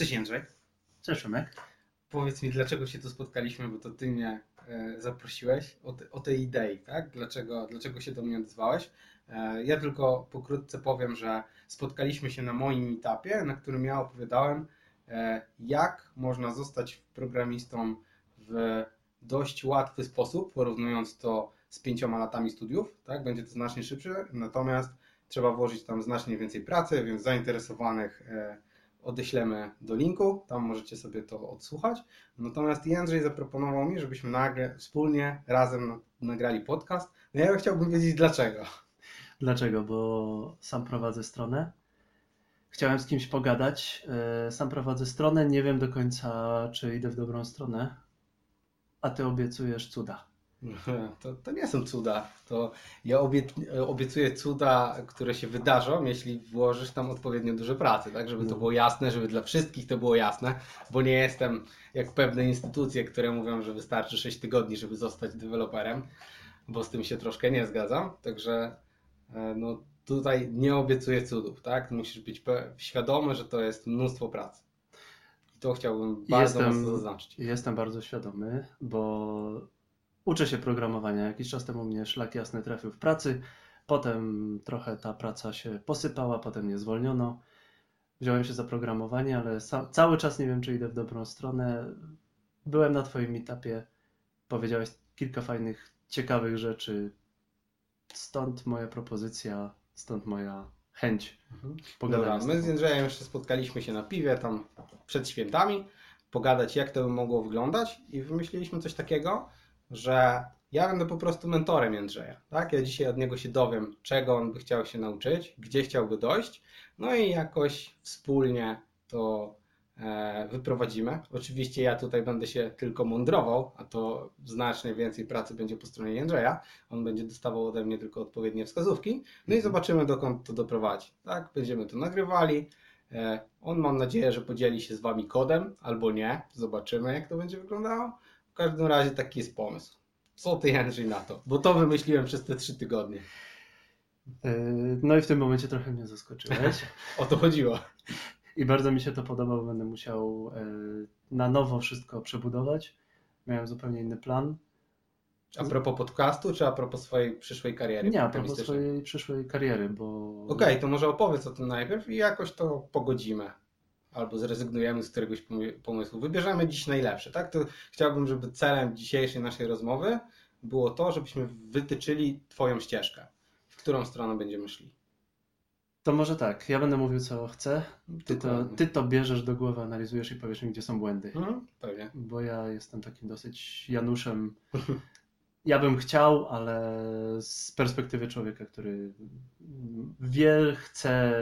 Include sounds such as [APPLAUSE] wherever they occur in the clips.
Cześć Jędrzej. Cześć Szymek. Powiedz mi, dlaczego się tu spotkaliśmy, bo to ty mnie e, zaprosiłeś o, te, o tej idei, tak? Dlaczego, dlaczego się do mnie odezwałeś? E, ja tylko pokrótce powiem, że spotkaliśmy się na moim etapie, na którym ja opowiadałem, e, jak można zostać programistą w dość łatwy sposób, porównując to z pięcioma latami studiów, tak? Będzie to znacznie szybsze, natomiast trzeba włożyć tam znacznie więcej pracy, więc zainteresowanych e, odeślemy do linku, tam możecie sobie to odsłuchać. Natomiast Jędrzej zaproponował mi, żebyśmy nagle wspólnie razem nagrali podcast. No ja chciałbym wiedzieć dlaczego. Dlaczego? Bo sam prowadzę stronę. Chciałem z kimś pogadać. E, sam prowadzę stronę, nie wiem do końca, czy idę w dobrą stronę. A ty obiecujesz cuda. [LAUGHS] To, to nie są cuda. To ja obiecuję cuda, które się wydarzą, jeśli włożysz tam odpowiednio dużo pracy, tak? Żeby to no. było jasne, żeby dla wszystkich to było jasne, bo nie jestem jak pewne instytucje, które mówią, że wystarczy 6 tygodni, żeby zostać deweloperem, bo z tym się troszkę nie zgadzam. Także e, no, tutaj nie obiecuję cudów, tak? Musisz być świadomy, że to jest mnóstwo pracy. I to chciałbym bardzo jestem, mocno zaznaczyć. Jestem bardzo świadomy, bo Uczę się programowania. Jakiś czas temu mnie szlak jasny trafił w pracy. Potem trochę ta praca się posypała, potem mnie zwolniono. Wziąłem się za programowanie, ale cały czas nie wiem, czy idę w dobrą stronę. Byłem na Twoim etapie. Powiedziałeś kilka fajnych, ciekawych rzeczy. Stąd moja propozycja, stąd moja chęć mhm. Dobra, my z Jędrzejem jeszcze spotkaliśmy się na piwie tam przed świętami, pogadać jak to by mogło wyglądać i wymyśliliśmy coś takiego, że ja będę po prostu mentorem Jędrzeja. Tak? Ja dzisiaj od niego się dowiem, czego on by chciał się nauczyć, gdzie chciałby dojść, no i jakoś wspólnie to e, wyprowadzimy. Oczywiście ja tutaj będę się tylko mądrował, a to znacznie więcej pracy będzie po stronie Jędrzeja. On będzie dostawał ode mnie tylko odpowiednie wskazówki. No i mhm. zobaczymy, dokąd to doprowadzi. Tak? Będziemy to nagrywali. E, on mam nadzieję, że podzieli się z Wami kodem, albo nie. Zobaczymy, jak to będzie wyglądało. W każdym razie taki jest pomysł. Co ty, Jędrzej, na to? Bo to wymyśliłem przez te trzy tygodnie. E, no i w tym momencie trochę mnie zaskoczyłeś. [LAUGHS] o to chodziło. I bardzo mi się to podoba, bo będę musiał e, na nowo wszystko przebudować. Miałem zupełnie inny plan. A propos podcastu, czy a propos swojej przyszłej kariery? Nie, a propos swojej przyszłej kariery, bo... Okej, okay, to może opowiedz o tym najpierw i jakoś to pogodzimy albo zrezygnujemy z któregoś pomysłu. Wybierzemy dziś najlepsze, tak? To chciałbym, żeby celem dzisiejszej naszej rozmowy było to, żebyśmy wytyczyli Twoją ścieżkę, w którą stronę będziemy szli. To może tak, ja będę mówił co chcę, ty to, ty to bierzesz do głowy, analizujesz i powiesz mi, gdzie są błędy. Mhm, pewnie. Bo ja jestem takim dosyć Januszem. [LAUGHS] Ja bym chciał, ale z perspektywy człowieka, który wie, chce,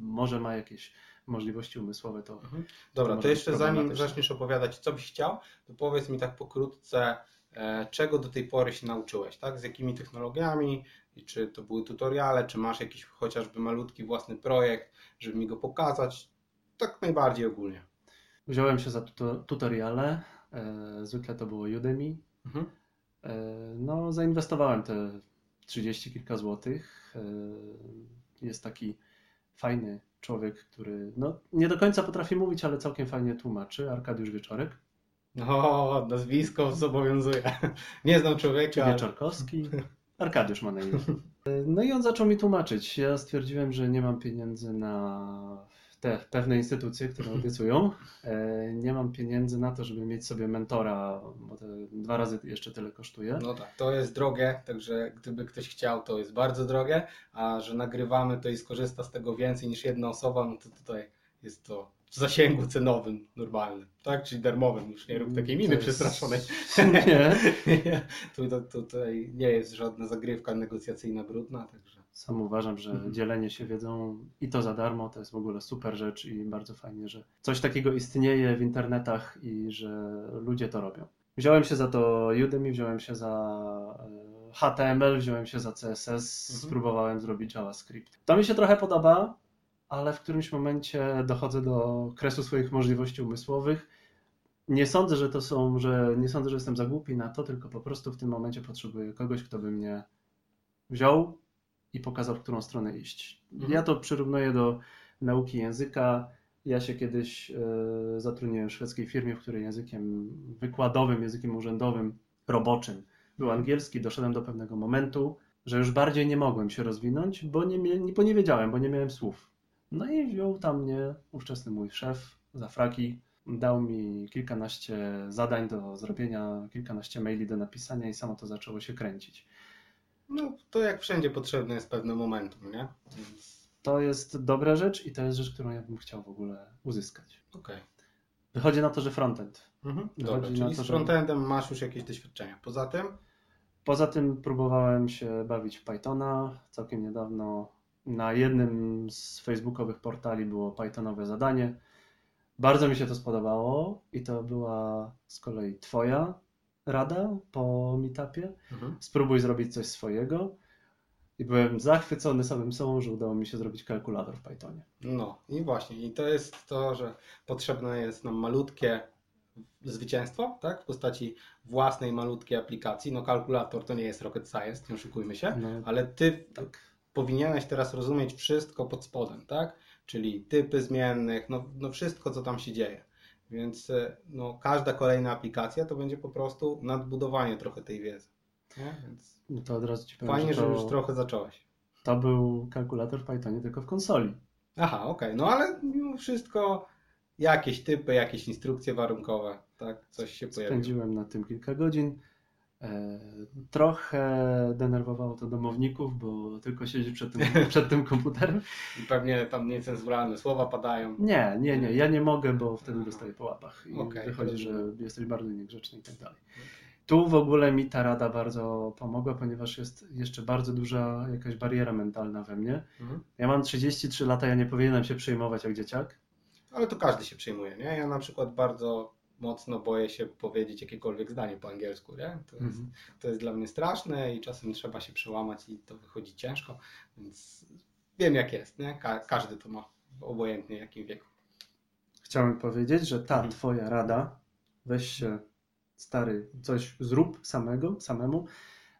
może ma jakieś możliwości umysłowe, to. Mhm. Dobra, to, to jeszcze zanim zaczniesz opowiadać, co byś chciał, to powiedz mi tak pokrótce, e, czego do tej pory się nauczyłeś, tak? Z jakimi technologiami, i czy to były tutoriale, czy masz jakiś chociażby malutki własny projekt, żeby mi go pokazać, tak najbardziej ogólnie. Wziąłem się za tutoriale, e, zwykle to było Udemy. Mhm. E, no, zainwestowałem te 30 kilka złotych. Jest taki fajny człowiek, który no, nie do końca potrafi mówić, ale całkiem fajnie tłumaczy, Arkadiusz Wieczorek. O, nazwisko zobowiązuje. Nie znam człowieka. Wieczorkowski. Arkadiusz ma na imię. [LAUGHS] No i on zaczął mi tłumaczyć. Ja stwierdziłem, że nie mam pieniędzy na te pewne instytucje, które obiecują. E, nie mam pieniędzy na to, żeby mieć sobie mentora, bo to dwa razy jeszcze tyle kosztuje. No tak, to jest drogie, także gdyby ktoś chciał, to jest bardzo drogie, a że nagrywamy to i skorzysta z tego więcej niż jedna osoba, no to tutaj jest to w zasięgu cenowym normalnym, tak? Czyli darmowym, już nie rób takiej miny jest... przestraszonej. Nie. [LAUGHS] tutaj nie jest żadna zagrywka negocjacyjna brudna, także sam uważam, że mhm. dzielenie się wiedzą i to za darmo to jest w ogóle super rzecz i bardzo fajnie, że coś takiego istnieje w internetach i że ludzie to robią. Wziąłem się za to Udemy, wziąłem się za e, HTML, wziąłem się za CSS, mhm. spróbowałem zrobić JavaScript. To mi się trochę podoba, ale w którymś momencie dochodzę do kresu swoich możliwości umysłowych. Nie sądzę, że to są, że nie sądzę, że jestem za głupi na to, tylko po prostu w tym momencie potrzebuję kogoś, kto by mnie wziął, i pokazał, w którą stronę iść. Mhm. Ja to przyrównuję do nauki języka. Ja się kiedyś e, zatrudniłem w szwedzkiej firmie, w której językiem wykładowym, językiem urzędowym, roboczym był angielski. Doszedłem do pewnego momentu, że już bardziej nie mogłem się rozwinąć, bo nie, bo nie wiedziałem, bo nie miałem słów. No i wziął tam mnie ówczesny mój szef za fraki, dał mi kilkanaście zadań do zrobienia, kilkanaście maili do napisania i samo to zaczęło się kręcić. No, to jak wszędzie potrzebne jest pewne momentum, nie? To jest dobra rzecz i to jest rzecz, którą ja bym chciał w ogóle uzyskać. okej. Wychodzi na to, że frontend. Mhm. Dobra, czyli to, z że- frontendem masz już jakieś doświadczenia. Poza tym, Poza tym próbowałem się bawić w Pythona. Całkiem niedawno na jednym z facebookowych portali było Pythonowe zadanie. Bardzo mi się to spodobało i to była z kolei Twoja rada po meetupie. mhm. Spróbuj zrobić coś swojego. I byłem zachwycony samym sobą, że udało mi się zrobić kalkulator w Pythonie. no i właśnie, i to jest to, że potrzebne jest nam malutkie zwycięstwo, tak? W postaci własnej malutkiej aplikacji. No kalkulator to nie jest rocket science, nie oszukujmy się, No, ale ty tak. powinieneś teraz rozumieć wszystko pod spodem, tak? Czyli typy zmiennych, no, no wszystko, co tam się dzieje. Więc e, no, każda kolejna aplikacja to będzie po prostu nadbudowanie trochę tej wiedzy. No to od razu ci powiem, fajnie, że że to, już trochę zacząłeś. to był kalkulator w Pythonie tylko w konsoli. Aha, okej, no ale mimo wszystko jakieś typy, jakieś instrukcje warunkowe, tak? Coś się pojawiło. Spędziłem na tym kilka godzin. E, Trochę denerwowało to domowników, bo tylko siedzi przed tym, [LAUGHS] przed tym komputerem. I pewnie tam niecenzuralne słowa padają. Nie, nie, nie, ja nie mogę, bo wtedy dostaję po łapach i Okej, wychodzi, że rozumiem. jesteś bardzo niegrzeczny i tak dalej. Tu w ogóle mi ta rada bardzo pomogła, ponieważ jest jeszcze bardzo duża jakaś bariera mentalna we mnie. Mhm. Ja mam 33 lata, ja nie powinienem się przejmować jak dzieciak. Ale to każdy się przejmuje, nie? Ja na przykład bardzo mocno boję się powiedzieć jakiekolwiek zdanie po angielsku, nie? To jest, Mhm. to jest dla mnie straszne i czasem trzeba się przełamać i to wychodzi ciężko, więc wiem jak jest, nie? Ka- każdy to ma, obojętnie jakim wieku. Chciałem powiedzieć, że ta Mhm. twoja rada, weź się stary, coś zrób samego, samemu,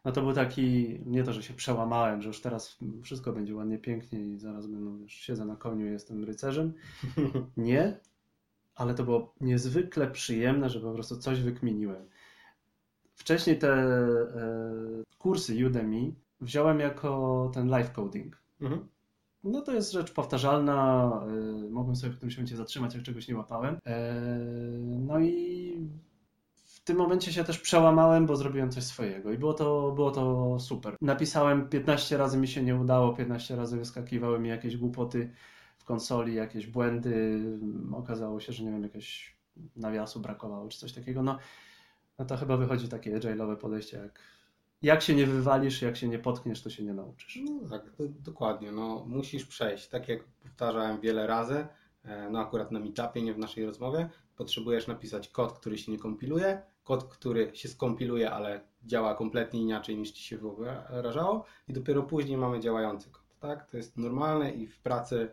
no to był taki, nie to, że się przełamałem, że już teraz wszystko będzie ładnie, pięknie i zaraz będę, już siedzę na koniu i jestem rycerzem. [LAUGHS] Nie, ale to było niezwykle przyjemne, że po prostu coś wykminiłem. Wcześniej te e, kursy Udemy wziąłem jako ten live coding. Mhm. No to jest rzecz powtarzalna, y, mogłem sobie w którymś momencie zatrzymać, jak czegoś nie łapałem. E, No i w tym momencie się też przełamałem, bo zrobiłem coś swojego i było to, było to super. Napisałem 15 razy, mi się nie udało, 15 razy wyskakiwały mi jakieś głupoty konsoli, jakieś błędy, okazało się, że nie wiem, jakiegoś nawiasu brakowało czy coś takiego. No, no to chyba wychodzi takie agile'owe podejście, jak jak się nie wywalisz, jak się nie potkniesz, to się nie nauczysz. No tak, to, dokładnie. No, musisz przejść. Tak jak powtarzałem wiele razy, e, no akurat na meetupie, nie w naszej rozmowie, potrzebujesz napisać kod, który się nie kompiluje, kod, który się skompiluje, ale działa kompletnie inaczej niż ci się wyobrażało i dopiero później mamy działający kod. Tak? To jest normalne i w pracy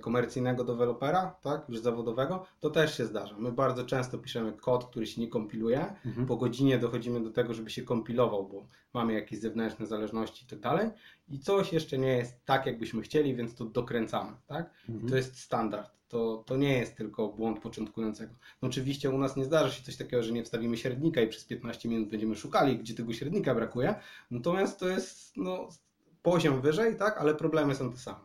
komercyjnego dewelopera, tak, już zawodowego, to też się zdarza. My bardzo często piszemy kod, który się nie kompiluje, Mhm. po godzinie dochodzimy do tego, żeby się kompilował, bo mamy jakieś zewnętrzne zależności i tak dalej. I coś jeszcze nie jest tak, jakbyśmy chcieli, więc to dokręcamy, tak? Mhm. To jest standard. To, to nie jest tylko błąd początkującego. No oczywiście u nas nie zdarza się coś takiego, że nie wstawimy średnika i przez 15 minut będziemy szukali, gdzie tego średnika brakuje. Natomiast to jest no, poziom wyżej, tak? Ale problemy są te same.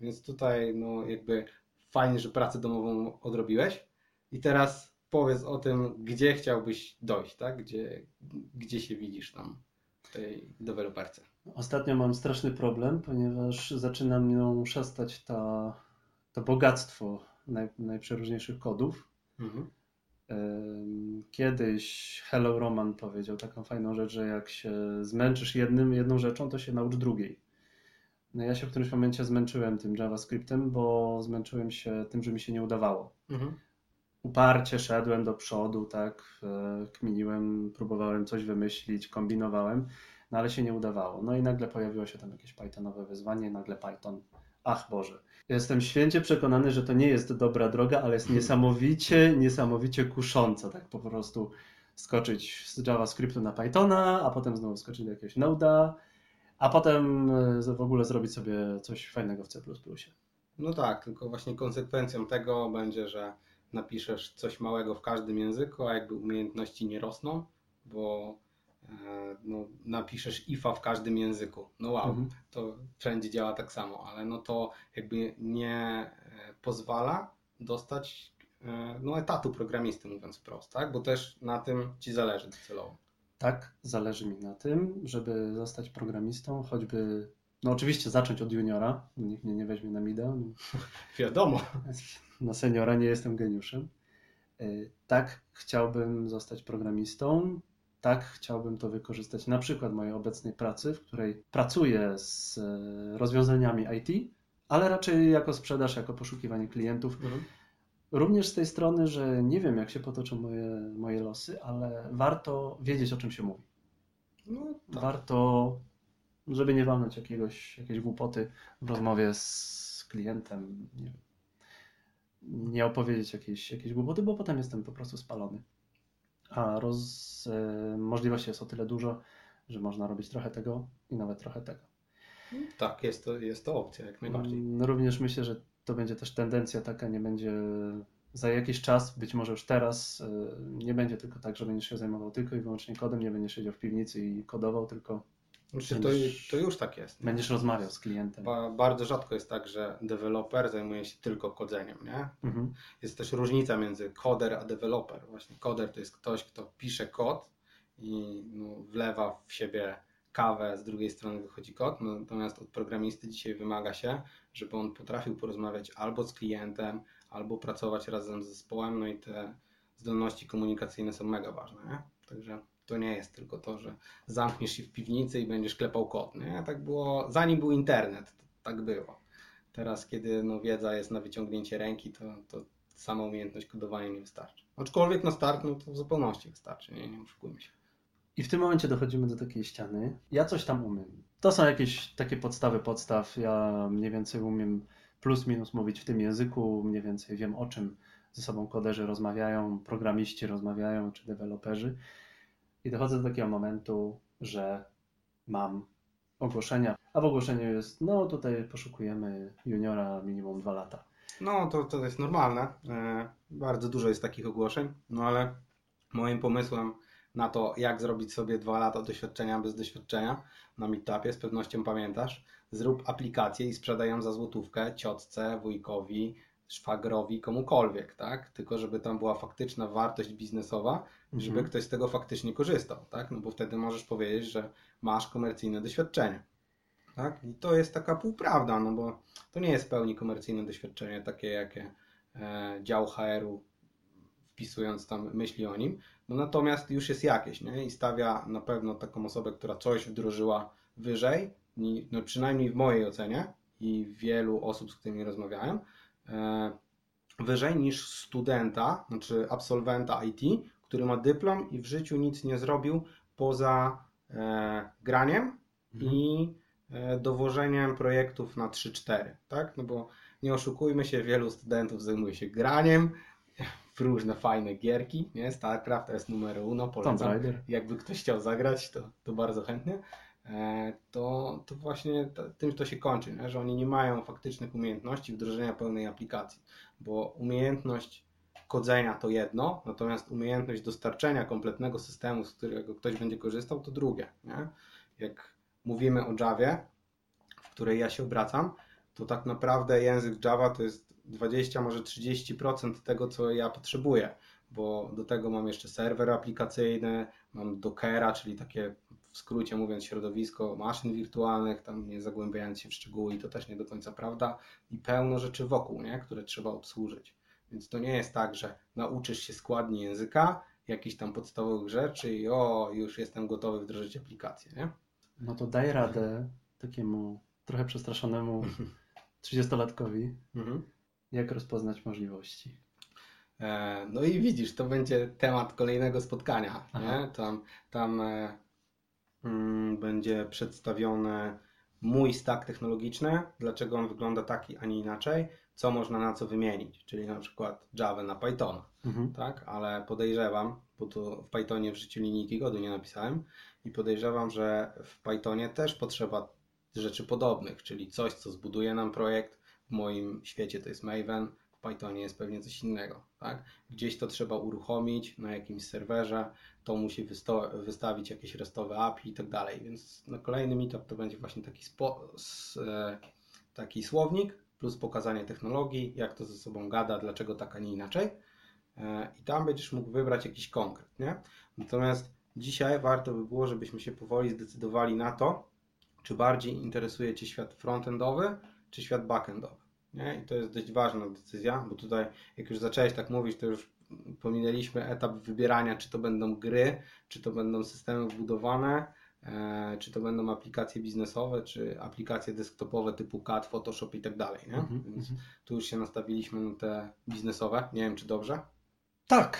Więc tutaj no jakby fajnie, że pracę domową odrobiłeś. I teraz powiedz o tym, gdzie chciałbyś dojść, tak? Gdzie, gdzie się widzisz tam w tej deweloperce. Ostatnio mam straszny problem, ponieważ zaczyna mną szastać ta, to bogactwo naj, najprzeróżniejszych kodów. Mhm. Kiedyś Hello Roman powiedział taką fajną rzecz, że jak się zmęczysz jednym, jedną rzeczą, to się naucz drugiej. No ja się w którymś momencie zmęczyłem tym JavaScriptem, bo zmęczyłem się tym, że mi się nie udawało. Mhm. uparcie szedłem do przodu, tak, e, kminiłem, próbowałem coś wymyślić, kombinowałem, no ale się nie udawało. No i nagle pojawiło się tam jakieś Pythonowe wyzwanie, nagle Python. Ach Boże. Jestem święcie przekonany, że to nie jest dobra droga, ale jest niesamowicie, niesamowicie kusząca, tak po prostu skoczyć z JavaScriptu na Pythona, a potem znowu skoczyć do jakiegoś Node'a, a potem e, w ogóle zrobić sobie coś fajnego w C++. No tak, tylko właśnie konsekwencją tego będzie, że napiszesz coś małego w każdym języku, a jakby umiejętności nie rosną, bo e, no, napiszesz ifa w każdym języku. No wow, Mhm. to wszędzie działa tak samo, ale no to jakby nie e, pozwala dostać no, etatu programisty, mówiąc wprost, tak? Bo też na tym ci zależy docelowo. Tak, zależy mi na tym, żeby zostać programistą, choćby, no oczywiście zacząć od juniora, nikt mnie nie weźmie na mida, [LAUGHS] Wiadomo. na seniora nie jestem geniuszem. Y, Tak, chciałbym zostać programistą, tak, chciałbym to wykorzystać na przykład mojej obecnej pracy, w której pracuję z e, rozwiązaniami IT, ale raczej jako sprzedaż, jako poszukiwanie klientów. Również z tej strony, że nie wiem, jak się potoczą moje, moje losy, ale warto wiedzieć, o czym się mówi. No, tak. Warto, żeby nie walnąć jakiegoś, jakiejś głupoty w rozmowie z klientem, nie, nie opowiedzieć jakiejś, jakiejś głupoty, bo potem jestem po prostu spalony. A roz, e, możliwości jest o tyle dużo, że można robić trochę tego i nawet trochę tego. tak, jest to, jest to opcja, jak najbardziej. Mm, Również myślę, że to będzie też tendencja taka, nie będzie za jakiś czas, być może już teraz, e, nie będzie tylko tak, że będziesz się zajmował tylko i wyłącznie kodem, nie będziesz siedział w piwnicy i kodował, tylko Znaczy, to, będziesz- to już tak jest. będziesz rozmawiał z klientem. Ba, bardzo rzadko jest tak, że deweloper zajmuje się tylko kodzeniem, nie? Mhm. Jest też różnica między koder a deweloper. Właśnie koder to jest ktoś, kto pisze kod i no, wlewa w siebie kawę, z drugiej strony wychodzi kod, natomiast od programisty dzisiaj wymaga się, żeby on potrafił porozmawiać albo z klientem, albo pracować razem z zespołem, no i te zdolności komunikacyjne są mega ważne, nie? Także to nie jest tylko to, że zamkniesz się w piwnicy i będziesz klepał kod, nie? Tak było, zanim był internet, tak było. Teraz, kiedy no, wiedza jest na wyciągnięcie ręki, to, to sama umiejętność kodowania nie wystarczy. Aczkolwiek na start, no to w zupełności wystarczy, nie, nie oszukujmy się. I w tym momencie dochodzimy do takiej ściany. Ja coś tam umiem. To są jakieś takie podstawy podstaw. Ja mniej więcej umiem plus minus mówić w tym języku, mniej więcej wiem o czym ze sobą koderzy rozmawiają, programiści rozmawiają, czy deweloperzy. I dochodzę do takiego momentu, że mam ogłoszenia, a w ogłoszeniu jest, no tutaj poszukujemy juniora minimum dwa lata. No, to, to jest normalne. E, bardzo dużo jest takich ogłoszeń, no ale moim pomysłem na to, jak zrobić sobie dwa lata doświadczenia bez doświadczenia na meetupie, z pewnością pamiętasz, zrób aplikację i sprzedaj ją za złotówkę ciotce, wujkowi, szwagrowi, komukolwiek, tak? Tylko żeby tam była faktyczna wartość biznesowa, żeby Mhm. ktoś z tego faktycznie korzystał, tak? No bo wtedy możesz powiedzieć, że masz komercyjne doświadczenie. Tak? I to jest taka półprawda, no bo to nie jest w pełni komercyjne doświadczenie, takie jakie e, dział HR-u wpisując tam myśli o nim, no natomiast już jest jakieś, nie? I stawia na pewno taką osobę, która coś wdrożyła wyżej, no przynajmniej w mojej ocenie i wielu osób, z którymi rozmawiałem, e, wyżej niż studenta, znaczy absolwenta IT, który ma dyplom i w życiu nic nie zrobił poza e, graniem Mhm. i e, dowożeniem projektów na 3-4, tak? No bo nie oszukujmy się, wielu studentów zajmuje się graniem różne fajne gierki, nie? StarCraft jest numer uno, polecam. Jakby ktoś chciał zagrać, to, to bardzo chętnie. E, To, to właśnie tym to się kończy, nie? że oni nie mają faktycznych umiejętności wdrożenia pełnej aplikacji, bo umiejętność kodzenia to jedno, natomiast umiejętność dostarczenia kompletnego systemu, z którego ktoś będzie korzystał, to drugie. Nie? Jak mówimy o Javie, w której ja się obracam, to tak naprawdę język Java to jest 20, może 30% tego, co ja potrzebuję, bo do tego mam jeszcze serwer aplikacyjny, mam Dockera, czyli takie w skrócie mówiąc środowisko maszyn wirtualnych, tam nie zagłębiając się w szczegóły i to też nie do końca prawda i pełno rzeczy wokół, nie? które trzeba obsłużyć. Więc to nie jest tak, że nauczysz się składni języka, jakichś tam podstawowych rzeczy i o, już jestem gotowy wdrożyć aplikację, nie? No to daj radę takiemu trochę przestraszonemu [LAUGHS] 30-latkowi, Mhm. Jak rozpoznać możliwości. E, No i widzisz, to będzie temat kolejnego spotkania. Aha. Nie? Tam, tam e, mm, będzie przedstawiony mój stack technologiczny, dlaczego on wygląda taki, a nie inaczej, co można na co wymienić, czyli na przykład Java na Pythona, Mhm. tak? Ale podejrzewam, bo to w Pythonie w życiu linijki kodu nie napisałem i podejrzewam, że w Pythonie też potrzeba rzeczy podobnych, czyli coś, co zbuduje nam projekt, w moim świecie to jest Maven, w Pythonie jest pewnie coś innego. Tak? Gdzieś to trzeba uruchomić na jakimś serwerze, to musi wystawić jakieś restowe API i tak dalej. Więc na kolejny meetup to będzie właśnie taki, e, taki słownik plus pokazanie technologii, jak to ze sobą gada, dlaczego tak, a nie inaczej. E, I tam będziesz mógł wybrać jakiś konkret. Nie? Natomiast dzisiaj warto by było, żebyśmy się powoli zdecydowali na to, czy bardziej interesuje Cię świat frontendowy, czy świat backendowy. Nie? I to jest dość ważna decyzja, bo tutaj, jak już zacząłeś tak mówić, to już pominęliśmy etap wybierania, czy to będą gry, czy to będą systemy wbudowane, e, czy to będą aplikacje biznesowe, czy aplikacje desktopowe typu CAD, Photoshop i tak dalej. Nie? Mhm, Więc mhm. tu już się nastawiliśmy na te biznesowe. Nie wiem, czy dobrze. Tak.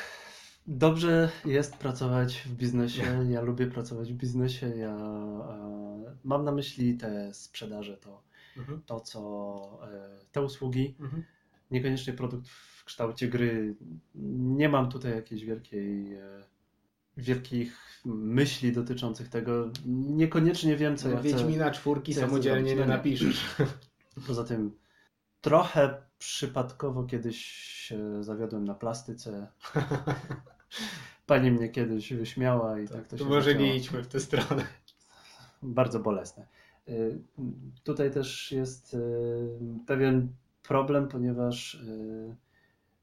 Dobrze jest pracować w biznesie. Ja lubię pracować w biznesie. Ja e, mam na myśli te sprzedaże, to, Mhm. to co e, te usługi. Mhm. Niekoniecznie produkt w kształcie gry. Nie mam tutaj jakiejś wielkiej, e, wielkich myśli dotyczących tego. Niekoniecznie wiem, co ja No, chcę. Wiedźmina czwórki ja samodzielnie nie No nie. napiszesz. Poza tym trochę przypadkowo kiedyś się zawiodłem na plastyce. Pani mnie kiedyś wyśmiała i tak to się To może zaczęło. nie idźmy w tę stronę. Bardzo bolesne. Y, Tutaj też jest y, pewien problem, ponieważ y,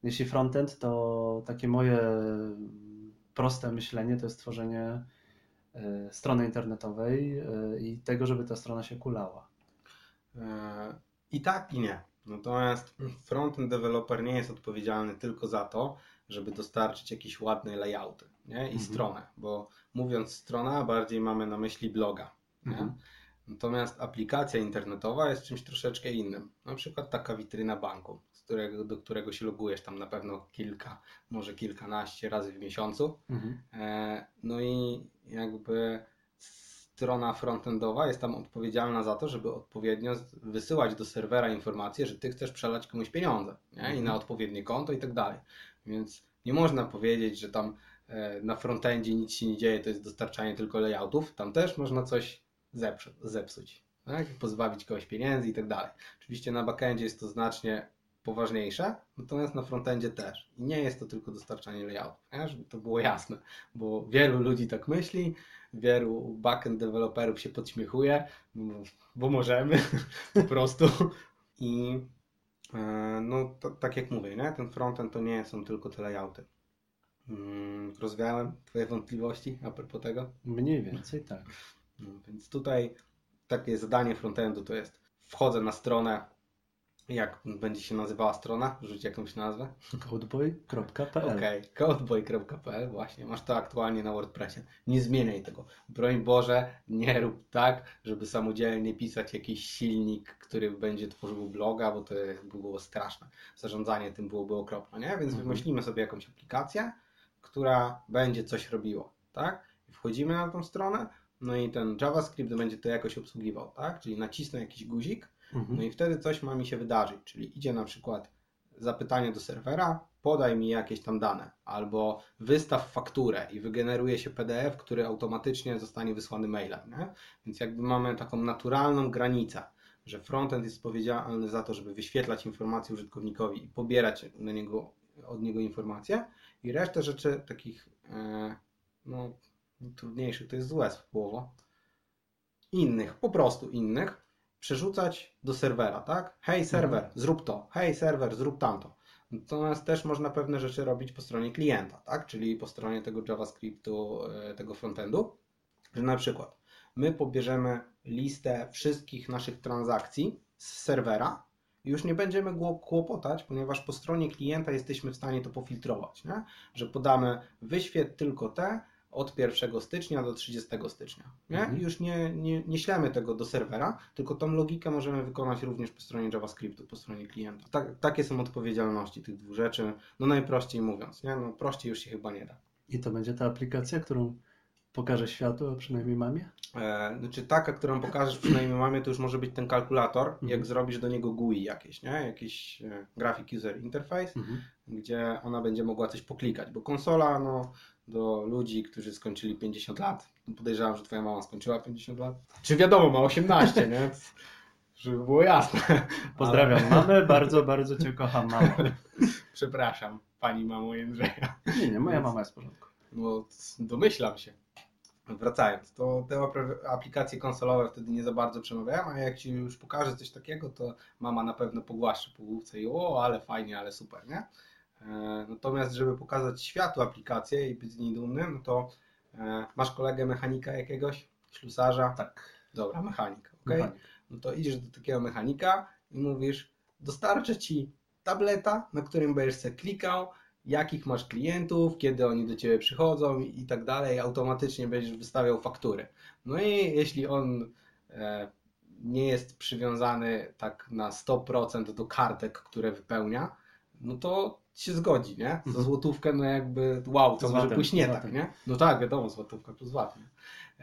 jeśli frontend, to takie moje proste myślenie to jest tworzenie strony internetowej i tego, żeby ta strona się kulała. I tak, i nie. Natomiast frontend developer nie jest odpowiedzialny tylko za to, żeby dostarczyć jakieś ładne layouty nie? i Mhm. stronę, bo mówiąc strona, bardziej mamy na myśli bloga. Mhm. Natomiast aplikacja internetowa jest czymś troszeczkę innym. Na przykład taka witryna banku, z którego, do którego się logujesz tam na pewno kilka, może kilkanaście razy w miesiącu. Mhm. E, No i jakby strona frontendowa jest tam odpowiedzialna za to, żeby odpowiednio wysyłać do serwera informacje, że ty chcesz przelać komuś pieniądze nie? i Mhm. na odpowiednie konto i tak dalej. Więc nie można powiedzieć, że tam e, na frontendzie nic się nie dzieje, to jest dostarczanie tylko layoutów. Tam też można coś zepsuć, tak? pozbawić kogoś pieniędzy i tak dalej. Oczywiście na backendzie jest to znacznie poważniejsze, natomiast na frontendzie też. I nie jest to tylko dostarczanie layoutów, nie? żeby to było jasne, bo wielu ludzi tak myśli, wielu backend deweloperów się podśmiechuje, bo, możemy [LAUGHS] po prostu. I e, no to, tak jak mówię, nie? ten frontend to nie są tylko te layouty. Mm, Rozwiałem Twoje wątpliwości a propos tego? Mniej więcej tak. No, więc tutaj takie zadanie frontendu to jest wchodzę na stronę, jak będzie się nazywała strona? Rzuć jakąś nazwę. codeboy.pl Okej, codeboy.pl właśnie, masz to aktualnie na WordPressie. Nie zmieniaj tego. Broń Boże, nie rób tak, żeby samodzielnie pisać jakiś silnik, który będzie tworzył bloga, bo to było straszne. Zarządzanie tym byłoby okropne, nie? Więc Mhm. wymyślimy sobie jakąś aplikację, która będzie coś robiła, tak? I wchodzimy na tą stronę, no i ten JavaScript będzie to jakoś obsługiwał, tak? Czyli nacisnę jakiś guzik, Mhm. no i wtedy coś ma mi się wydarzyć, czyli idzie na przykład zapytanie do serwera, podaj mi jakieś tam dane, albo wystaw fakturę i wygeneruje się PDF, który automatycznie zostanie wysłany mailem. Nie? Więc jakby mamy taką naturalną granicę, że frontend jest odpowiedzialny za to, żeby wyświetlać informacje użytkownikowi i pobierać na niego, od niego informacje i resztę rzeczy takich e, no, trudniejszych, to jest złe słowo, innych, po prostu innych, przerzucać do serwera, tak? Hej serwer, zrób to, hej serwer, zrób tamto. Natomiast też można pewne rzeczy robić po stronie klienta, tak? Czyli po stronie tego JavaScriptu, e, tego frontendu, że na przykład my pobierzemy listę wszystkich naszych transakcji z serwera i już nie będziemy kłopotać, ponieważ po stronie klienta jesteśmy w stanie to pofiltrować, nie? że podamy wyświetl tylko te od 1 stycznia do 30 stycznia. Nie? Mhm. I już nie, nie, nie ślemy tego do serwera, tylko tą logikę możemy wykonać również po stronie JavaScriptu, po stronie klienta. Tak, takie są odpowiedzialności tych dwóch rzeczy, no najprościej mówiąc, nie? No prościej już się chyba nie da. I to będzie ta aplikacja, którą pokażę światu, a przynajmniej mamie? E, znaczy taka, którą pokażesz przynajmniej mamie, to już może być ten kalkulator, Mhm. jak zrobisz do niego GUI jakieś, nie? Jakiś e, Graphic User Interface, Mhm. gdzie ona będzie mogła coś poklikać, bo konsola, no, do ludzi, którzy skończyli 50 lat, podejrzewam, że twoja mama skończyła 50 lat, czy wiadomo, ma 18, nie? żeby było jasne. [LAUGHS] Pozdrawiam mamę, bardzo, bardzo Cię kocham, mamo. [LAUGHS] Przepraszam, pani mamo Jędrzeja. Nie, nie, moja mama jest w porządku. No, domyślam się. Wracając, to te aplikacje konsolowe wtedy nie za bardzo przemawiają, a jak ci już pokażę coś takiego, to mama na pewno pogłaszczy po główce i o, ale fajnie, ale super, nie? E, Natomiast, żeby pokazać światu aplikację i być z niej dumnym, no to e, masz kolegę mechanika jakiegoś, ślusarza? Tak. Dobra, mechanik, ok? Mechanik. No to idziesz do takiego mechanika i mówisz, dostarczę ci tableta, na którym będziesz sobie klikał, jakich masz klientów, kiedy oni do ciebie przychodzą i, i tak dalej, automatycznie będziesz wystawiał faktury. No i jeśli on e, nie jest przywiązany tak na 100% do kartek, które wypełnia, no to się zgodzi, nie? Za Mhm. złotówkę, no jakby wow, to może pójść nie tak, nie? No tak, wiadomo, złotówka plus VAT, nie?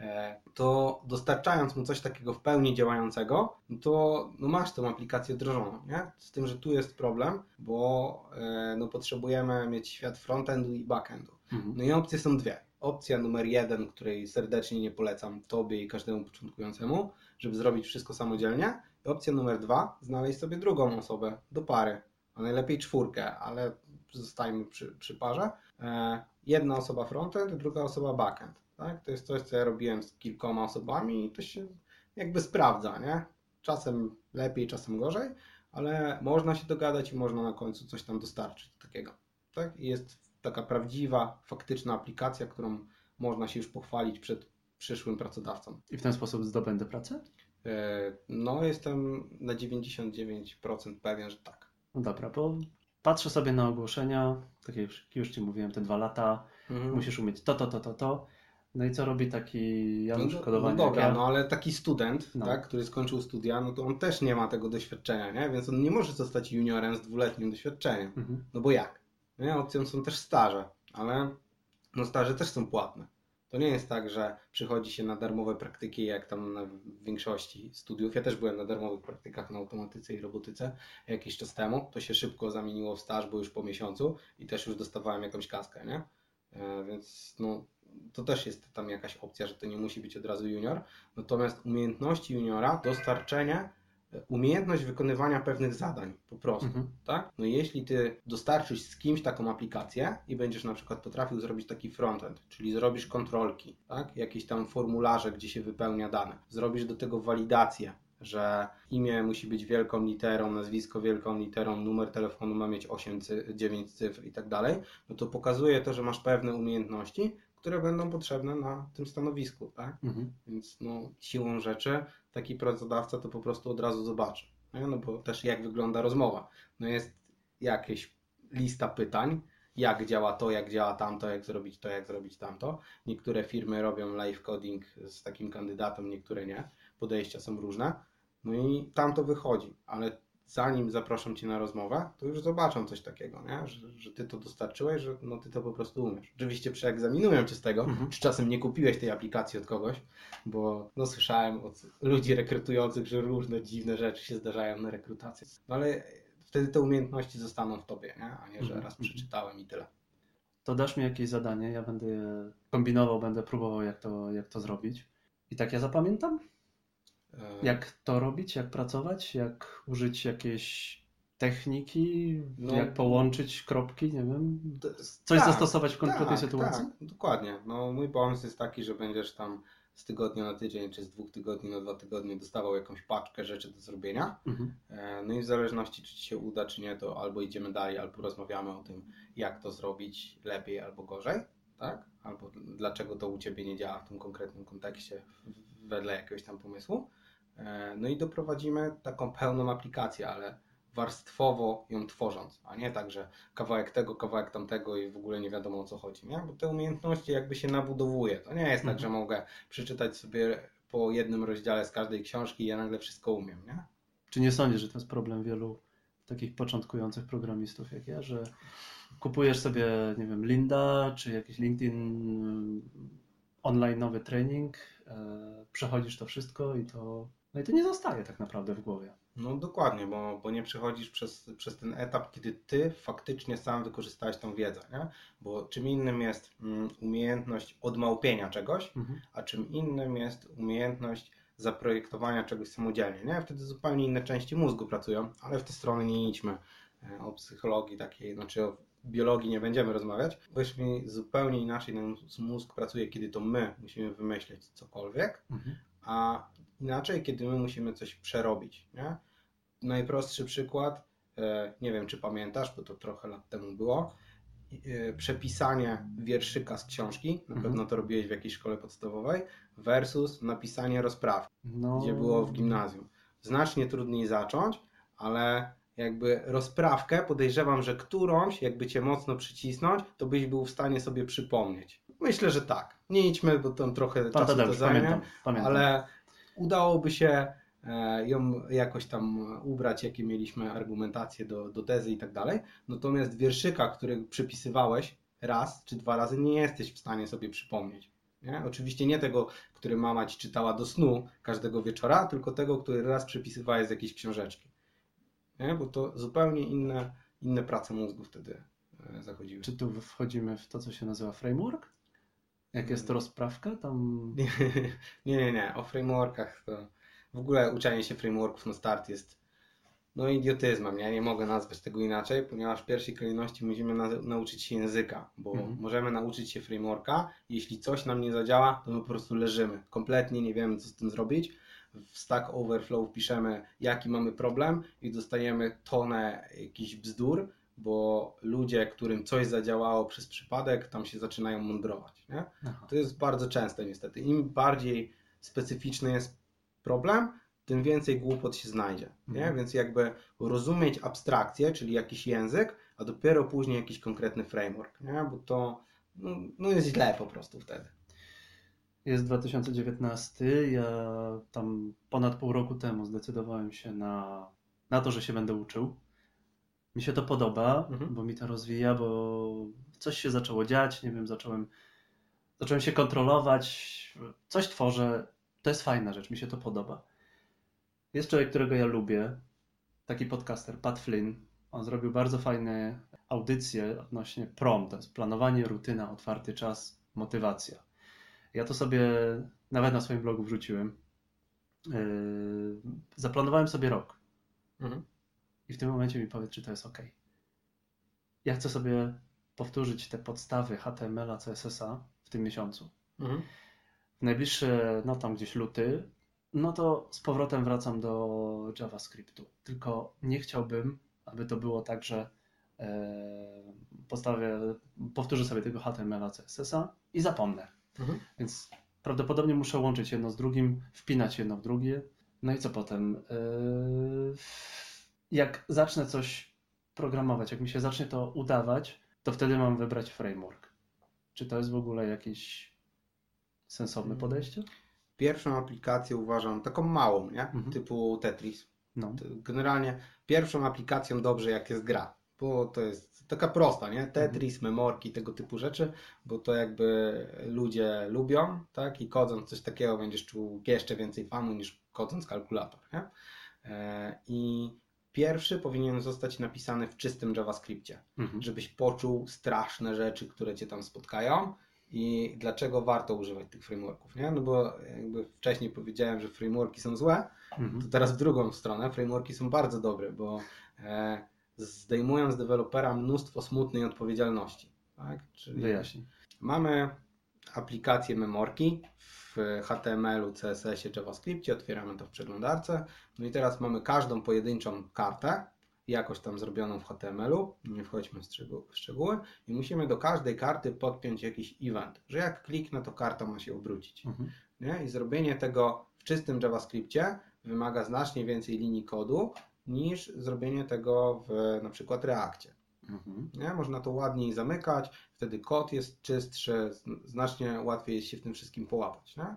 E, to dostarczając mu coś takiego w pełni działającego, no to no masz tą aplikację wdrożoną, nie? Z tym, że tu jest problem, bo e, no potrzebujemy mieć świat frontendu i backendu. Mhm. No i opcje są dwie. Opcja numer jeden, której serdecznie nie polecam Tobie i każdemu początkującemu, żeby zrobić wszystko samodzielnie. I opcja numer dwa, znaleźć sobie drugą osobę do pary, a najlepiej czwórkę, ale zostajmy przy, przy parze. E, jedna osoba frontend, druga osoba backend. Tak? To jest coś, co ja robiłem z kilkoma osobami i to się jakby sprawdza, nie? Czasem lepiej, czasem gorzej, ale można się dogadać i można na końcu coś tam dostarczyć takiego. Tak? I jest taka prawdziwa, faktyczna aplikacja, którą można się już pochwalić przed przyszłym pracodawcą. I w ten sposób zdobędę pracę? E, No, jestem na 99% pewien, że tak. No dobra, bo patrzę sobie na ogłoszenia, tak jak już, Ci mówiłem, te dwa lata, Mhm. musisz umieć to, to, to, to, to. No i co robi taki No, Janusz do- Kodowanie? no dobra, ja? no ale taki student, No. tak, który skończył studia, no to on też nie ma tego doświadczenia, nie? Więc on nie może zostać juniorem z dwuletnim doświadczeniem. Mhm. No bo jak? Nie? Opcją są też staże, ale no staże też są płatne. To nie jest tak, że przychodzi się na darmowe praktyki, jak tam na większości studiów. Ja też byłem na darmowych praktykach na automatyce i robotyce jakiś czas temu. To się szybko zamieniło w staż, bo już po miesiącu i też już dostawałem jakąś kaskę, nie? E, Więc no, to też jest tam jakaś opcja, że to nie musi być od razu junior. Natomiast umiejętności juniora, dostarczenie, umiejętność wykonywania pewnych zadań po prostu Mhm. tak? No jeśli ty dostarczysz z kimś taką aplikację i będziesz na przykład potrafił zrobić taki frontend, czyli zrobisz kontrolki, tak? Jakieś tam formularze, gdzie się wypełnia dane. Zrobisz do tego walidację, że imię musi być wielką literą, nazwisko wielką literą, numer telefonu ma mieć 8, cy- 9 cyfr i tak dalej, no to pokazuje to, że masz pewne umiejętności, które będą potrzebne na tym stanowisku, tak? Mhm. Więc no, siłą rzeczy taki pracodawca to po prostu od razu zobaczy. Nie? No bo też jak wygląda rozmowa. No jest jakaś lista pytań, jak działa to, jak działa tamto, jak zrobić to, jak zrobić tamto. Niektóre firmy robią live coding z takim kandydatem, niektóre nie. Podejścia są różne. No i tam to wychodzi, ale zanim zaproszą Cię na rozmowę, to już zobaczą coś takiego, nie? Że, że Ty to dostarczyłeś, że no, Ty to po prostu umiesz. Oczywiście przeegzaminują Cię z tego, Mhm. czy czasem nie kupiłeś tej aplikacji od kogoś, bo no, słyszałem od ludzi rekrutujących, że różne dziwne rzeczy się zdarzają na rekrutacji. No ale wtedy te umiejętności zostaną w Tobie, nie? a nie, że Mhm. raz przeczytałem i tyle. To dasz mi jakieś zadanie, ja będę je kombinował, będę próbował jak to, jak to zrobić. I tak ja zapamiętam, jak to robić, jak pracować, jak użyć jakiejś techniki, No. jak połączyć kropki, nie wiem, coś tak, zastosować w konkretnej tak, sytuacji. Tak, dokładnie. No, mój pomysł jest taki, że będziesz tam z tygodnia na tydzień, czy z dwóch tygodni na dwa tygodnie dostawał jakąś paczkę rzeczy do zrobienia. Mhm. E, No i w zależności, czy Ci się uda, czy nie, to albo idziemy dalej, albo rozmawiamy o tym, jak to zrobić lepiej albo gorzej, tak? Albo dlaczego to u Ciebie nie działa w tym konkretnym kontekście, wedle jakiegoś tam pomysłu. E, No i doprowadzimy taką pełną aplikację, ale warstwowo ją tworząc, a nie tak, że kawałek tego, kawałek tamtego i w ogóle nie wiadomo o co chodzi, nie? Bo te umiejętności jakby się nabudowuje. To nie jest tak, Mhm. że mogę przeczytać sobie po jednym rozdziale z każdej książki i ja nagle wszystko umiem, nie? Czy nie sądzisz, że to jest problem wielu takich początkujących programistów jak ja, że kupujesz sobie, nie wiem, Linda, czy jakiś LinkedIn online nowy trening, e, przechodzisz to wszystko i to, no i to nie zostaje tak naprawdę w głowie. No dokładnie, bo, bo nie przechodzisz przez, przez ten etap, kiedy ty faktycznie sam wykorzystałeś tą wiedzę, nie? Bo czym innym jest mm, umiejętność odmałpienia czegoś, Mhm. a czym innym jest umiejętność zaprojektowania czegoś samodzielnie, nie? Wtedy zupełnie inne części mózgu pracują, ale w tę stronę nie idźmy. E, o psychologii takiej, znaczy o biologii nie będziemy rozmawiać. Mi, zupełnie inaczej nasz mózg pracuje, kiedy to my musimy wymyśleć cokolwiek, Mhm. A inaczej, kiedy my musimy coś przerobić. Nie? Najprostszy przykład, e, nie wiem czy pamiętasz, bo to trochę lat temu było, e, przepisanie wierszyka z książki, na Mhm. pewno to robiłeś w jakiejś szkole podstawowej, versus napisanie rozprawki, No, gdzie było w gimnazjum. Znacznie trudniej zacząć, ale jakby rozprawkę podejrzewam, że którąś, jakby cię mocno przycisnąć, to byś był w stanie sobie przypomnieć. Myślę, że tak. Nie idźmy, bo tam trochę czasu to Tadeusz, zajmie pamiętam, pamiętam. ale udałoby się e, ją jakoś tam ubrać, jakie mieliśmy argumentacje do, do tezy i tak dalej. Natomiast wierszyka, który przypisywałeś raz czy dwa razy, nie jesteś w stanie sobie przypomnieć. Nie? Oczywiście nie tego, który mama ci czytała do snu każdego wieczora, tylko tego, który raz przepisywałeś z jakiejś książeczki. Nie? Bo to zupełnie inne, inne prace mózgu wtedy e, zachodziły. Czy tu wchodzimy w to, co się nazywa framework? Jak jest Mm. rozprawka, tam [LAUGHS] Nie, nie, nie. O frameworkach to w ogóle uczenie się frameworków na start jest no idiotyzmem. Ja nie mogę nazwać tego inaczej, ponieważ w pierwszej kolejności musimy na, nauczyć się języka, bo Mhm. możemy nauczyć się frameworka. Jeśli coś nam nie zadziała, to my po prostu leżymy. Kompletnie nie wiemy, co z tym zrobić. W Stack Overflow piszemy, jaki mamy problem i dostajemy tonę jakichś bzdur, bo ludzie, którym coś zadziałało przez przypadek, tam się zaczynają mądrować. Nie? Aha. To jest bardzo częste niestety. Im bardziej specyficzny jest problem, tym więcej głupot się znajdzie. Nie? Mhm. Więc jakby rozumieć abstrakcję, czyli jakiś język, a dopiero później jakiś konkretny framework, nie? bo to no, no jest źle po prostu wtedy. Jest 2019. Ja tam ponad pół roku temu zdecydowałem się na, na to, że się będę uczył. Mi się to podoba, Mhm. bo mi to rozwija, bo coś się zaczęło dziać, nie wiem, zacząłem, zacząłem się kontrolować, coś tworzę. To jest fajna rzecz, mi się to podoba. Jest człowiek, którego ja lubię, taki podcaster, Pat Flynn. On zrobił bardzo fajne audycje odnośnie PROM, to jest planowanie, rutyna, otwarty czas, motywacja. Ja to sobie nawet na swoim blogu wrzuciłem. Yy, Zaplanowałem sobie rok Mhm. I w tym momencie mi powiedz, czy to jest ok. Ja chcę sobie powtórzyć te podstawy HTML-a, CSS-a w tym miesiącu. Mhm. W najbliższy, no tam gdzieś luty, no to z powrotem wracam do JavaScriptu. Tylko nie chciałbym, aby to było tak, że e, postawię, powtórzę sobie tego HTML-a, CSS-a i zapomnę. Mhm. Więc prawdopodobnie muszę łączyć jedno z drugim, wpinać jedno w drugie. No i co potem? Yy, Jak zacznę coś programować, jak mi się zacznie to udawać, to wtedy mam wybrać framework. Czy to jest w ogóle jakieś sensowne Mhm. podejście? Pierwszą aplikację uważam taką małą, nie? Mhm. typu Tetris. No. Generalnie pierwszą aplikacją dobrze jak jest gra, bo to jest taka prosta, nie? Tetris, memorki, tego typu rzeczy, bo to jakby ludzie lubią, tak? I kodząc coś takiego będziesz czuł jeszcze więcej fanu niż kodząc kalkulator, nie? E, I pierwszy powinien zostać napisany w czystym JavaScriptie, Mhm. żebyś poczuł straszne rzeczy, które cię tam spotkają i dlaczego warto używać tych frameworków, nie? No bo jakby wcześniej powiedziałem, że frameworki są złe, Mhm. to teraz w drugą stronę, frameworki są bardzo dobre, bo e, zdejmują z dewelopera mnóstwo smutnej odpowiedzialności. Tak? Czyli Wyjaśnij. mamy aplikację memorki w HTML-u, CSS-ie, JavaScriptie, otwieramy to w przeglądarce, no i teraz mamy każdą pojedynczą kartę, jakoś tam zrobioną w HTML-u, nie wchodźmy w szczegóły, i musimy do każdej karty podpiąć jakiś event, że jak kliknę, to karta ma się obrócić. Mhm. Nie? I zrobienie tego w czystym JavaScriptie wymaga znacznie więcej linii kodu niż zrobienie tego w na przykład Reakcie. Mhm. Nie? Można to ładniej zamykać, wtedy kod jest czystszy, zn- znacznie łatwiej jest się w tym wszystkim połapać. Nie?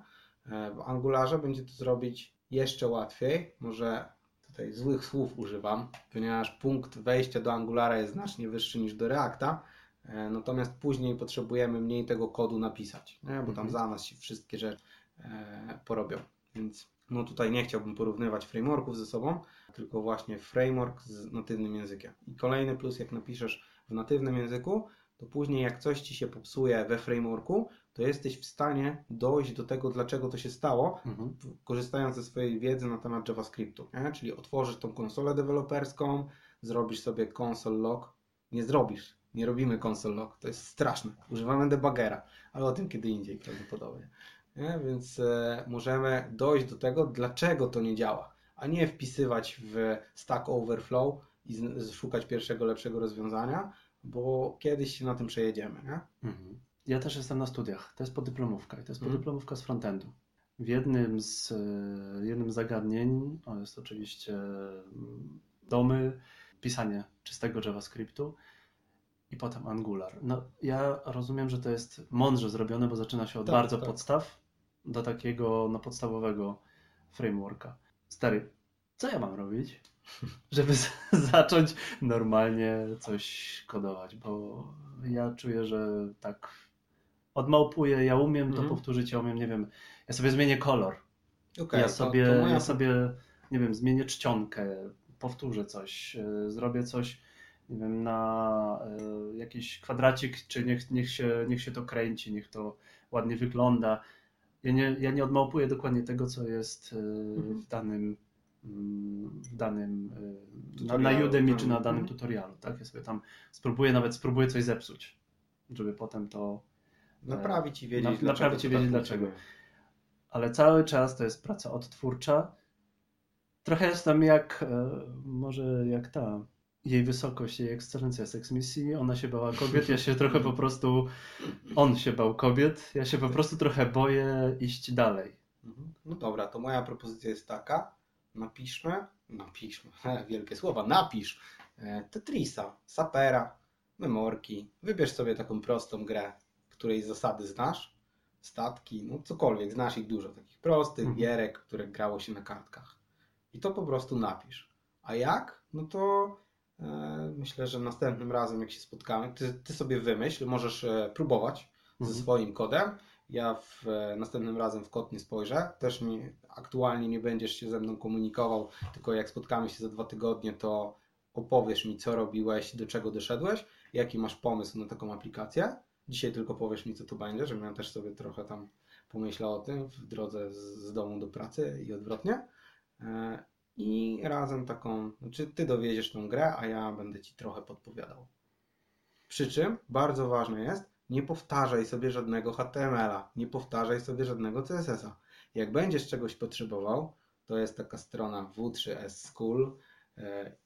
E, W Angularze będzie to zrobić jeszcze łatwiej, może tutaj złych słów używam, ponieważ punkt wejścia do Angulara jest znacznie wyższy niż do Reacta, e, natomiast później potrzebujemy mniej tego kodu napisać, nie? bo tam Mhm. za nas się wszystkie rzeczy e, porobią. Więc no tutaj nie chciałbym porównywać frameworków ze sobą, tylko właśnie framework z natywnym językiem. I kolejny plus, jak napiszesz w natywnym języku, to później jak coś ci się popsuje we frameworku, to jesteś w stanie dojść do tego, dlaczego to się stało, Mhm. korzystając ze swojej wiedzy na temat JavaScriptu. Nie? Czyli otworzysz tą konsolę deweloperską, zrobisz sobie console log. Nie zrobisz. Nie robimy console log. To jest straszne. Używamy debuggera, ale o tym kiedy indziej prawdopodobnie. Nie? Więc e, możemy dojść do tego, dlaczego to nie działa, a nie wpisywać w Stack Overflow i szukać pierwszego lepszego rozwiązania, bo kiedyś się na tym przejedziemy. Nie? Mhm. Ja też jestem na studiach. To jest podyplomówka i to jest Mhm. podyplomówka z frontendu. W jednym z, e, jednym z zagadnień, o jest oczywiście mm, domy, pisanie czystego JavaScriptu i potem Angular. No, ja rozumiem, że to jest mądrze zrobione, bo zaczyna się od Tak, bardzo tak. podstaw do takiego no, podstawowego frameworka. Stary, co ja mam robić, żeby [LAUGHS] zacząć normalnie coś kodować? Bo ja czuję, że tak odmałpuję, ja umiem to Mhm. powtórzyć, ja umiem, nie wiem, ja sobie zmienię kolor, Okej, ja to- sobie, to moja ja sobie, nie wiem, zmienię czcionkę, powtórzę coś, e, zrobię coś, nie wiem, na e, jakiś kwadracik, czy niech, niech, się, niech się to kręci, niech to ładnie wygląda. Ja nie, ja nie odmałpuję dokładnie tego, co jest e, Mhm. w danym mm, w danym e, na, na Udemy tak. czy na danym Mhm. tutorialu, tak? Ja sobie tam spróbuję, nawet spróbuję coś zepsuć, żeby potem to Naprawić i wiedzieć, Na- dlaczego naprawić i wiedzieć, dlaczego. ale cały czas to jest praca odtwórcza. Trochę jestem jak, e, może jak ta, jej wysokość, jej ekscelencja z eksmisji, ona się bała kobiet, ja się trochę po prostu, on się bał kobiet, ja się po prostu trochę boję iść dalej. Mhm. No dobra, to moja propozycja jest taka. Napiszmy, napiszmy, [LAUGHS] wielkie słowa, napisz e, Tetrisa, Sapera, Memorki. Wybierz sobie taką prostą grę, której zasady znasz, statki, no cokolwiek, znasz ich dużo, takich prostych Mhm. gierek, które grało się na kartkach. I to po prostu napisz. A jak? No to myślę, że następnym razem, jak się spotkamy, ty, ty sobie wymyśl, możesz e, próbować ze Mhm. swoim kodem. Ja w, e, następnym razem w kod nie spojrzę. Też nie, aktualnie nie będziesz się ze mną komunikował, tylko jak spotkamy się za dwa tygodnie, to opowiesz mi, co robiłeś, do czego doszedłeś, jaki masz pomysł na taką aplikację. Dzisiaj tylko powiesz mi, co to będzie, żebym ja też sobie trochę tam pomyślał o tym w drodze z, z domu do pracy i odwrotnie. I razem taką, znaczy ty dowieziesz tą grę, a ja będę ci trochę podpowiadał. Przy czym bardzo ważne jest, nie powtarzaj sobie żadnego HTML-a, nie powtarzaj sobie żadnego CSS-a. Jak będziesz czegoś potrzebował, to jest taka strona W3S School, e,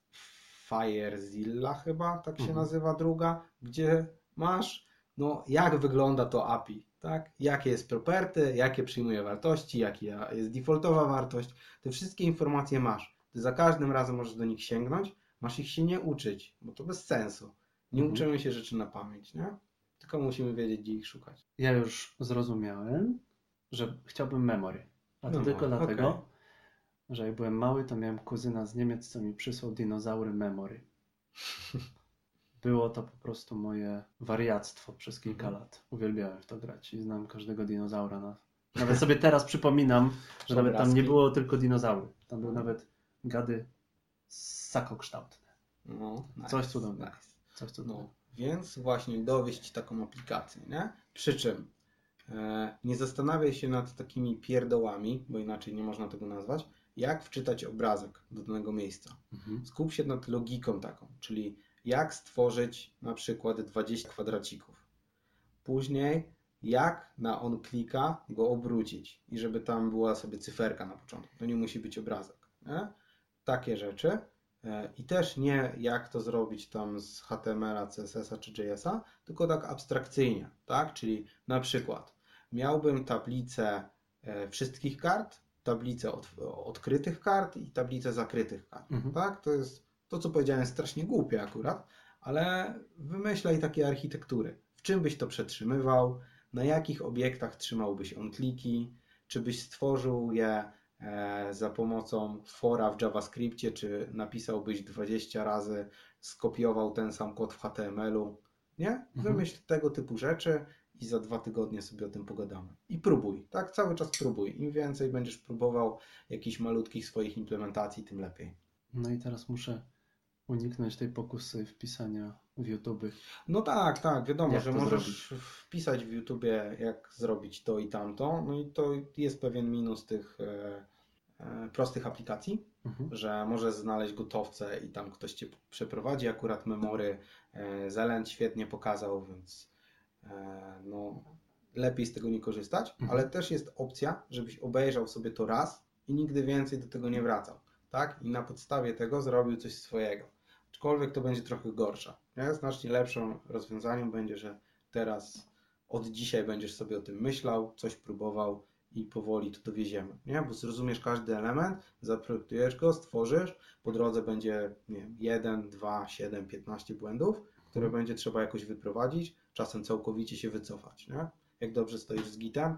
FireZilla chyba, tak się Mhm. nazywa druga, gdzie masz, no jak wygląda to API, tak? Jakie jest property, jakie przyjmuje wartości, jaka jest defaultowa wartość, te wszystkie informacje masz. Ty za każdym razem możesz do nich sięgnąć, masz ich się nie uczyć, bo to bez sensu. Nie Mhm. uczymy się rzeczy na pamięć, nie? Tylko musimy wiedzieć, gdzie ich szukać. Ja już zrozumiałem, że chciałbym memory. A to Memory, tylko dlatego, okej. że jak byłem mały, to miałem kuzyna z Niemiec, co mi przysłał dinozaury memory. [LAUGHS] Było to po prostu moje wariactwo przez kilka Mhm. lat. Uwielbiałem w to grać i znam każdego dinozaura. Na... Nawet sobie teraz [LAUGHS] przypominam, że nawet tam nie było tylko dinozaury. Tam były Mhm. nawet gady sakokształtne. No, nice, Coś cudownego. nice. Coś cudownego. No, więc właśnie dowieść taką aplikację, nie? Przy czym e, nie zastanawiaj się nad takimi pierdołami, bo inaczej nie można tego nazwać, jak wczytać obrazek do danego miejsca. Mhm. Skup się nad logiką taką, czyli jak stworzyć na przykład 20 kwadracików. Później jak na on klika go obrócić i żeby tam była sobie cyferka na początku. To nie musi być obrazek. Nie? Takie rzeczy. E, I też nie jak to zrobić tam z HTML-a, CSS-a czy JS-a, tylko tak abstrakcyjnie, tak? Czyli na przykład miałbym tablicę e, wszystkich kart, tablicę od, odkrytych kart i tablicę zakrytych kart, Mhm. tak? To jest to, co powiedziałem, jest strasznie głupie akurat, ale wymyślaj takie architektury. W czym byś to przetrzymywał, na jakich obiektach trzymałbyś on kliki, czy byś stworzył je e, za pomocą fora w JavaScriptie, czy napisałbyś 20 razy, skopiował ten sam kod w HTML-u. Nie? Mhm. Wymyśl tego typu rzeczy i za dwa tygodnie sobie o tym pogadamy. I próbuj, tak? Cały czas próbuj. Im więcej będziesz próbował jakichś malutkich swoich implementacji, tym lepiej. No i teraz muszę uniknąć tej pokusy wpisania w YouTube. No tak, tak, wiadomo, Jak że możesz wpisać w YouTubie, jak zrobić to i tamto. No i to jest pewien minus tych e, e, prostych aplikacji, Mhm. że możesz znaleźć gotowce i tam ktoś cię przeprowadzi. Akurat memory e, Zelend świetnie pokazał, więc e, no, lepiej z tego nie korzystać, Mhm. ale też jest opcja, żebyś obejrzał sobie to raz i nigdy więcej do tego nie wracał. Tak? I na podstawie tego zrobił coś swojego. Aczkolwiek to będzie trochę gorsza. Nie? Znacznie lepszym rozwiązaniem będzie, że teraz od dzisiaj będziesz sobie o tym myślał, coś próbował i powoli to dowieziemy. Nie? Bo zrozumiesz każdy element, zaprojektujesz go, stworzysz, po drodze będzie nie wiem, 1, 2, 7, 15 błędów, które będzie trzeba jakoś wyprowadzić, czasem całkowicie się wycofać. Nie? Jak dobrze stoisz z gitem?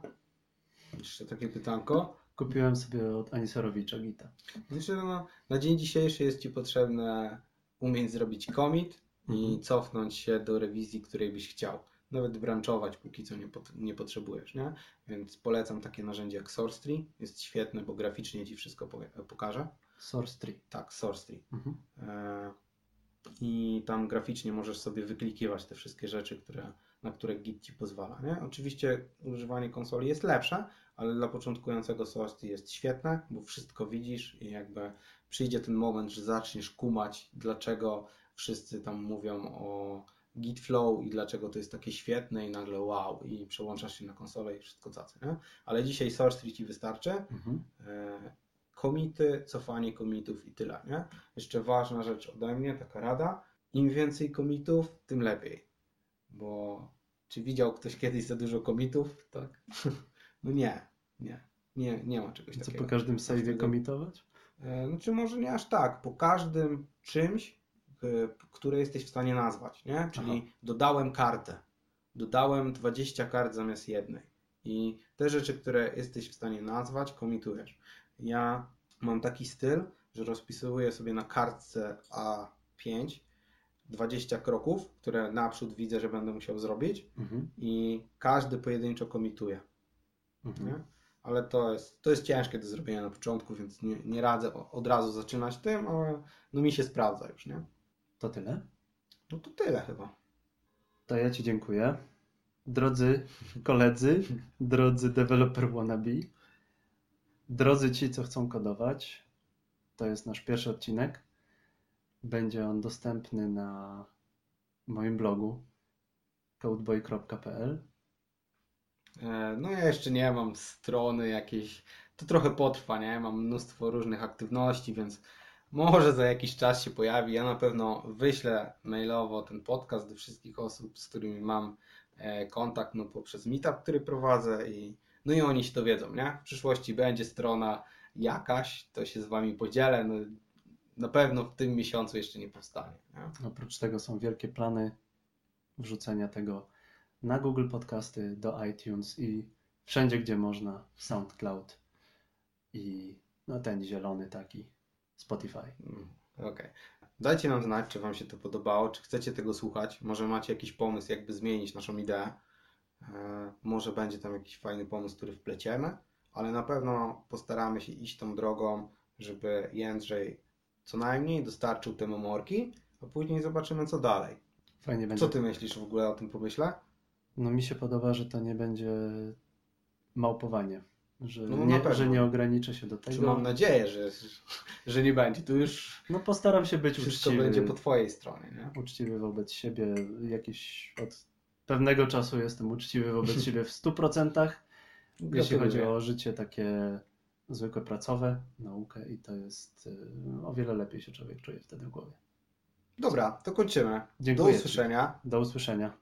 Jeszcze takie pytanko. Kupiłem sobie od Aniserowicza Gita. Znaczy, no, na dzień dzisiejszy jest Ci potrzebne umieć zrobić commit i Mhm. cofnąć się do rewizji, której byś chciał. Nawet branchować póki co nie, pot- nie potrzebujesz, nie? Więc polecam takie narzędzie jak SourceTree. Jest świetne, bo graficznie Ci wszystko pokaże. Source Tree. Tak, SourceTree. Mhm. E, I tam graficznie możesz sobie wyklikiwać te wszystkie rzeczy, które, na które Git Ci pozwala. Nie? Oczywiście używanie konsoli jest lepsze, ale dla początkującego SourceTree jest świetne, bo wszystko widzisz i jakby przyjdzie ten moment, że zaczniesz kumać, dlaczego wszyscy tam mówią o Git Flow i dlaczego to jest takie świetne i nagle wow i przełączasz się na konsolę i wszystko cacy. Nie? Ale dzisiaj SourceTree Ci wystarczy Mhm. e, komity, cofanie komitów i tyle, nie? Jeszcze ważna rzecz ode mnie, taka rada, im więcej komitów, tym lepiej, bo czy widział ktoś kiedyś za dużo komitów? Tak. [LAUGHS] No nie, nie, nie, nie ma czegoś co takiego. po każdym save'ie komitować? E, Znaczy może nie aż tak, po każdym czymś, e, które jesteś w stanie nazwać, nie? Czyli dodałem kartę, dodałem 20 kart zamiast jednej i te rzeczy, które jesteś w stanie nazwać, komitujesz. Ja mam taki styl, że rozpisuję sobie na kartce A5 20 kroków, które naprzód widzę, że będę musiał zrobić Mhm. i każdy pojedynczo komituję Mhm. Ale to jest, to jest ciężkie do zrobienia na początku, więc nie, nie radzę od razu zaczynać tym, ale no mi się sprawdza już, nie? To tyle. No to tyle chyba. To ja Ci dziękuję. Drodzy koledzy, drodzy developer wannabe, drodzy ci, co chcą kodować, to jest nasz pierwszy odcinek. Będzie on dostępny na moim blogu codeboy.pl. E, No ja jeszcze nie mam strony jakiejś, to trochę potrwa, nie? Mam mnóstwo różnych aktywności, więc może za jakiś czas się pojawi. Ja na pewno wyślę mailowo ten podcast do wszystkich osób, z którymi mam e, kontakt, no poprzez meetup, który prowadzę i no i oni się dowiedzą, nie? W przyszłości będzie strona jakaś, to się z Wami podzielę, no na pewno w tym miesiącu jeszcze nie powstanie, nie? Oprócz tego są wielkie plany wrzucenia tego na Google Podcasty, do iTunes i wszędzie, gdzie można, SoundCloud i no ten zielony taki Spotify. Mm, Okej. Dajcie nam znać, czy Wam się to podobało, czy chcecie tego słuchać. Może macie jakiś pomysł, jakby zmienić naszą ideę. E, Może będzie tam jakiś fajny pomysł, który wpleciemy, ale na pewno postaramy się iść tą drogą, żeby Jędrzej co najmniej dostarczył te memorki, a później zobaczymy, co dalej. Fajnie będzie. Co Ty myślisz w ogóle o tym pomyśle? No mi się podoba, że to nie będzie małpowanie. Że, No, na nie, że nie ograniczę się do Czy tego. mam nadzieję, że, że nie będzie. Tu już No postaram się być wszystko uczciwy. będzie po Twojej stronie, nie? uczciwy wobec siebie. Jakiś od pewnego czasu jestem uczciwy wobec [LAUGHS] siebie w 100%, jeśli chodzi o życie takie zwykłe pracowe, naukę i to jest y, o wiele lepiej się człowiek czuje wtedy w głowie. Dobra, to kończymy. Do Dziękuję. usłyszenia. Do usłyszenia.